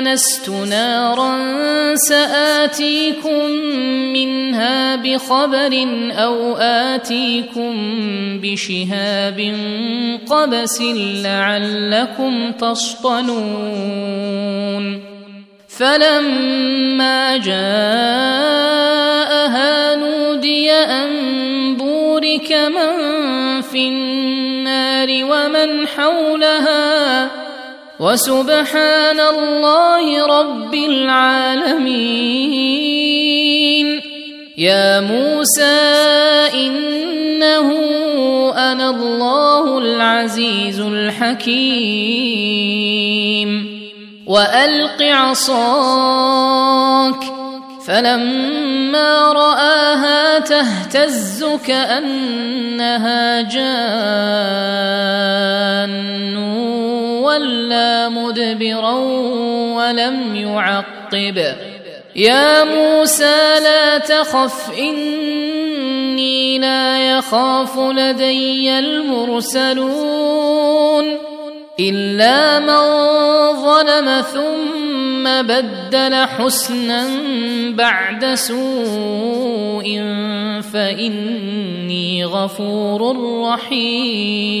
انست نارا ساتيكم منها بخبر أو اتيكم بشهاب قبس لعلكم تصطلون فلما جاءها نودي ان بورك من في النار ومن حولها وسبحان الله رب العالمين. يا موسى إنه أنا الله العزيز الحكيم. وألق عصاك فلما رآها تهتز كأنها جان. ولا مدبرا ولم يعقب. يا موسى لا تخف إني لا يخاف لدي المرسلون. إلا من ظلم ثم بدل حسنا بعد سوء فإني غفور رحيم.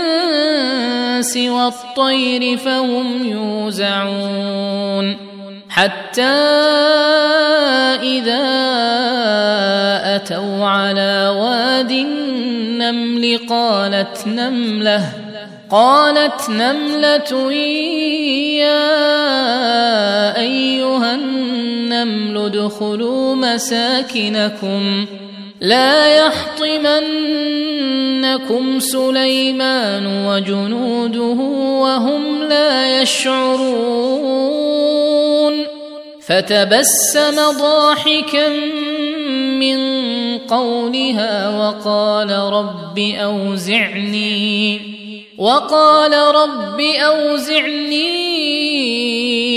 والانس والطير فهم يوزعون. حتى إذا أتوا على واد النمل قالت نملة قالت نملة يا أيها النمل ادخلوا مساكنكم. لا يحطمنكم سليمان وجنوده وهم لا يشعرون. فتبسم ضاحكا من قولها وقال رب أوزعني وقال رب أوزعني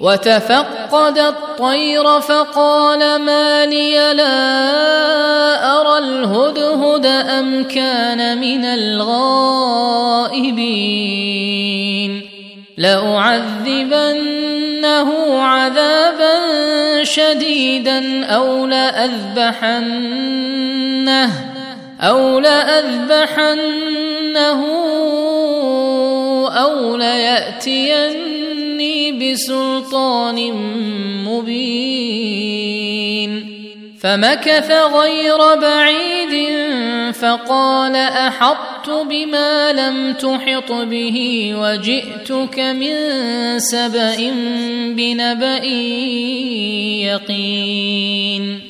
وتفقد الطير فقال ما لي لا أرى الهدهد أم كان من الغائبين لأعذبنه عذابا شديدا أو لأذبحنه أو لأذبحنه أو لياتيني بسلطان مبين فمكث غير بعيد فقال أحطت بما لم تحط به وجئتك من سبأ بنبأ يقين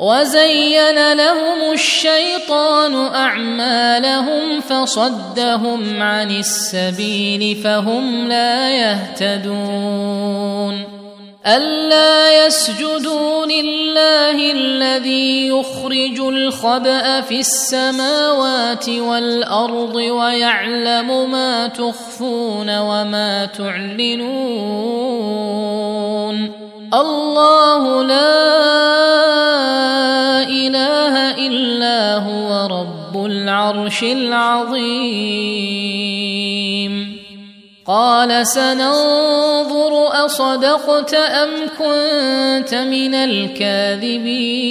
وزين لهم الشيطان أعمالهم فصدهم عن السبيل فهم لا يهتدون ألا يسجدوا لله الذي يخرج الخبأ في السماوات والأرض ويعلم ما تخفون وما تعلنون الله لا إله إلا هو رب العرش العظيم. قال سننظر أصدقت أم كنت من الكاذبين.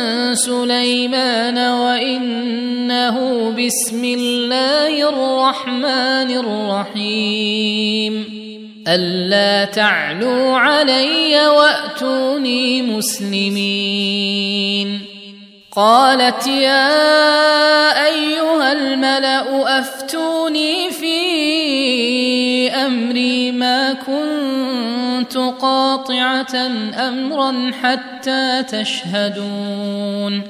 سليمان وإنه بسم الله الرحمن الرحيم. ألا تعلوا علي وأتوني مسلمين. قالت يا أيها الملأ أفتوني في أمري ما كنت قاطعة أمرا حتى تشهدون.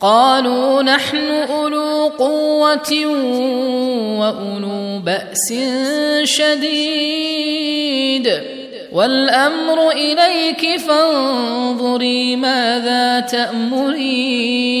قالوا نحن أولو قوة وأولو بأس شديد. والأمر إليك فانظري ماذا تأمرين.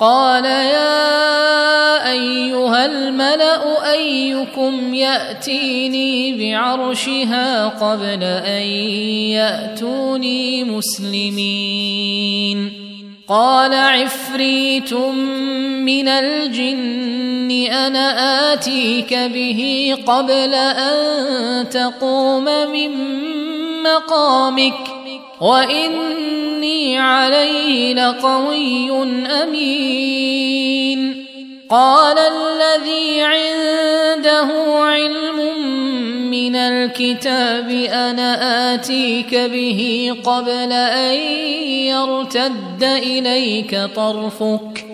قال يا أيها الملأ أيكم يأتيني بعرشها قبل أن يأتوني مسلمين. قال عفريت من الجن أنا آتيك به قبل أن تقوم من مقامك. واني عليه لقوي امين قال الذي عنده علم من الكتاب أنا اتيك به قبل ان يرتد اليك طرفك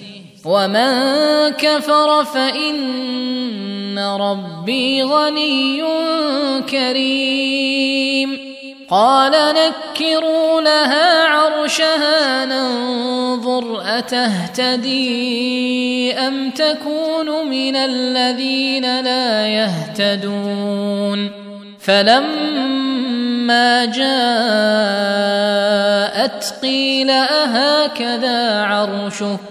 ومن كفر فان ربي غني كريم. قال نكروا لها عرشها ننظر اتهتدي ام تكون من الذين لا يهتدون. فلما جاءت قيل اهكذا عرشك؟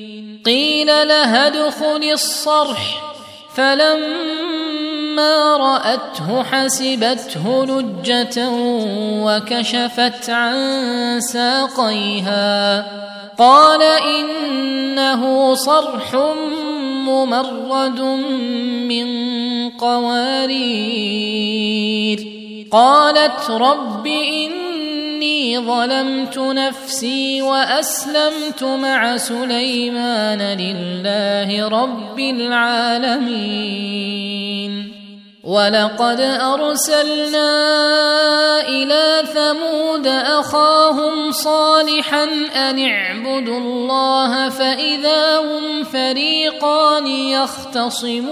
قيل لها ادخل الصرح. فلما رأته حسبته لجة وكشفت عن ساقيها. قال إنه صرح ممرد من قوارير. قالت رب إني ظلمت نفسي وأسلمت مع سليمان لله رب العالمين. ولقد أرسلنا إلى ثمود أخاهم صالحا أن اعبدوا الله فإذا هم فريقان يختصمون.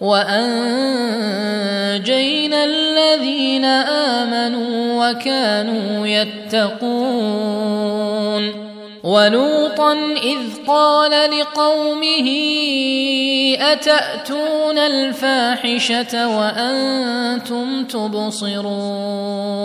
وأنجينا الذين آمنوا وكانوا يتقون ولوطا إذ قال لقومه أتأتون الفاحشة وأنتم تبصرون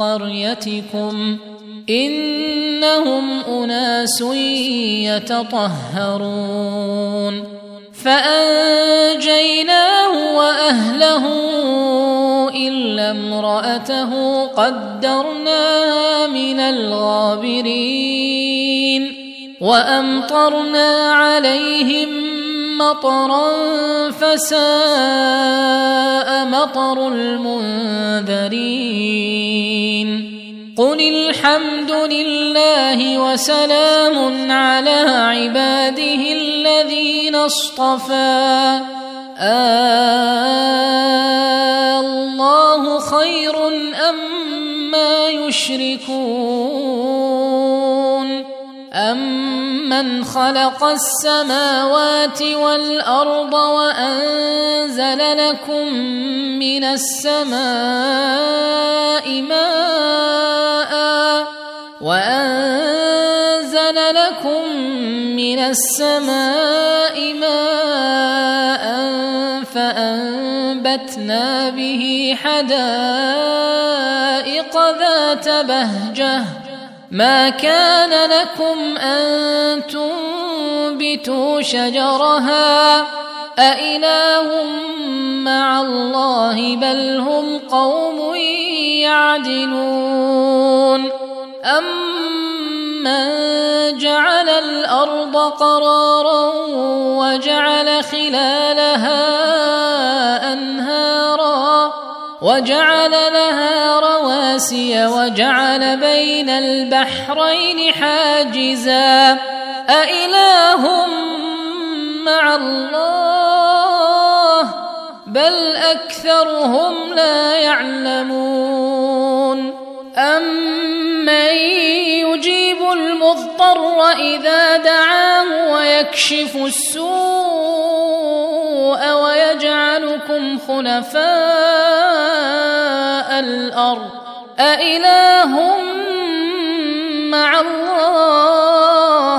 قريتكم إنهم أناس يتطهرون فأنجيناه وأهله إلا امرأته قدرناها من الغابرين وأمطرنا عليهم مطرا فساء مطر المنذرين. قل الحمد لله وسلام على عباده الذين اصطفى. آه الله خير أما يشركون. أمن خلق السماوات والأرض وأنزل لكم من السماء ماء وأنزل لكم من السماء ماء فأنبتنا به حدائق ذات بهجة ما كان لكم أن تنبتوا شجرها أإله مع الله بل هم قوم يعدلون أمن جعل الأرض قرارا وجعل خلالها وجعل لها رواسي وجعل بين البحرين حاجزا. أإله مع الله؟ بل أكثرهم لا يعلمون. أمن يجيب المضطر إذا دعاه ويكشف السوء ويجعلكم خلفاء الأرض. أإله مع الله.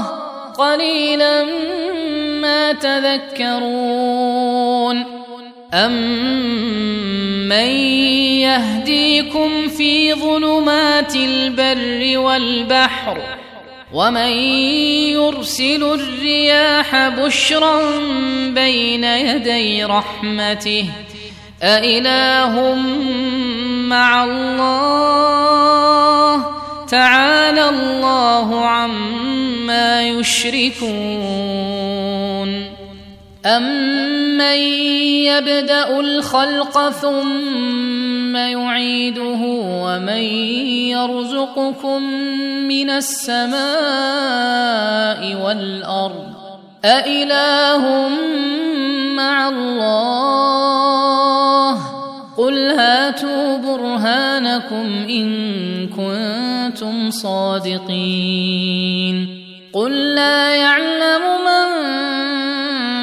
قليلا ما تذكرون. أمن يهديكم في ظلمات البر والبحر؟ ومن يرسل الرياح بشرا بين يدي رحمته أإله مع الله تعالى الله عما يشركون أمن يبدأ الخلق ثم يعيده ومن يرزقكم من السماء والأرض أإله مع الله قل هاتوا برهانكم إن كنتم صادقين قل لا يعلم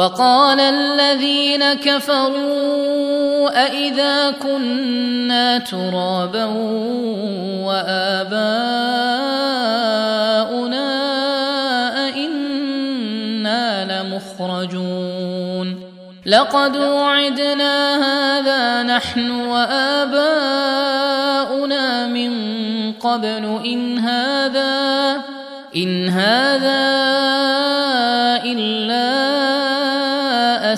وقال الذين كفروا أإذا كنا ترابا وآباؤنا أئنا لمخرجون لقد وعدنا هذا نحن وآباؤنا من قبل إن هذا إن هذا إلا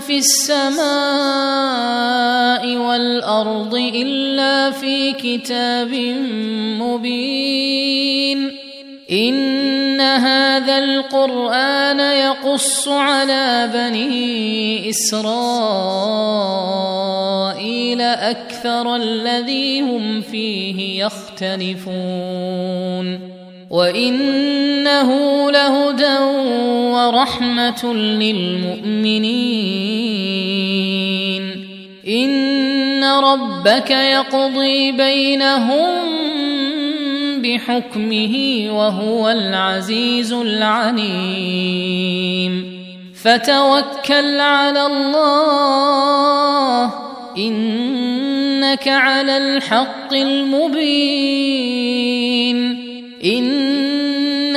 في السماء والأرض إلا في كتاب مبين. إن هذا القرآن يقص على بني إسرائيل أكثر الذي هم فيه يختلفون. وإنه لهدى ورحمة للمؤمنين. ان ربك يقضي بينهم بحكمه وهو العزيز العليم فتوكل على الله انك على الحق المبين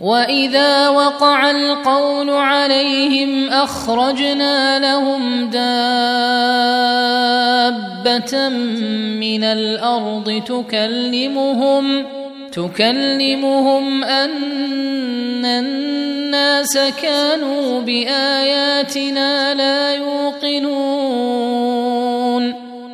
واذا وقع القول عليهم اخرجنا لهم دابه من الأرض تكلمهم تكلمهم ان الناس كانوا باياتنا لا يوقنون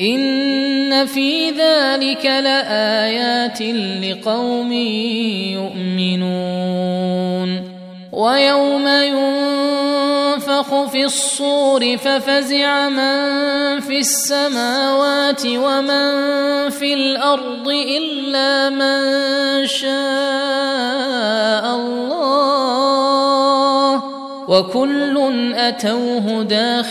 إن في ذلك لآيات لقوم يؤمنون. ويوم ينفخ في الصور ففزع من في السماوات ومن في الأرض إلا من شاء الله. وكل أتوه داخرين.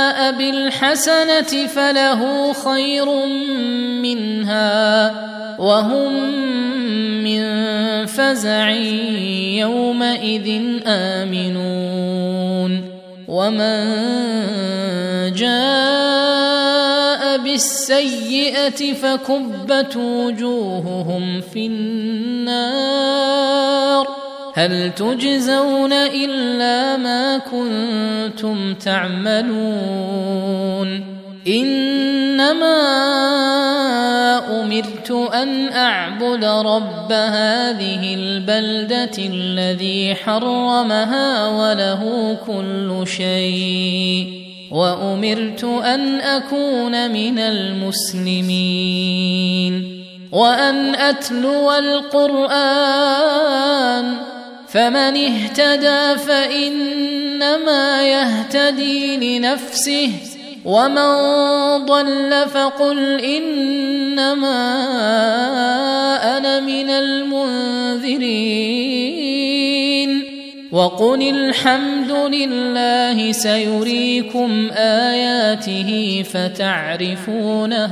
بالحسنة فله خير منها وهم من فزع يومئذ آمنون ومن جاء بالسيئة فكبت وجوههم في النار هل تجزون إلا ما كنتم تعملون؟ إنما أمرت أن أعبد رب هذه البلدة الذي حرمها وله كل شيء وأمرت أن أكون من المسلمين وأن أتلو القرآن فمن اهتدى فإنما يهتدي لنفسه ومن ضل فقل إنما أنا من المنذرين. وقل الحمد لله سيريكم آياته فتعرفونها.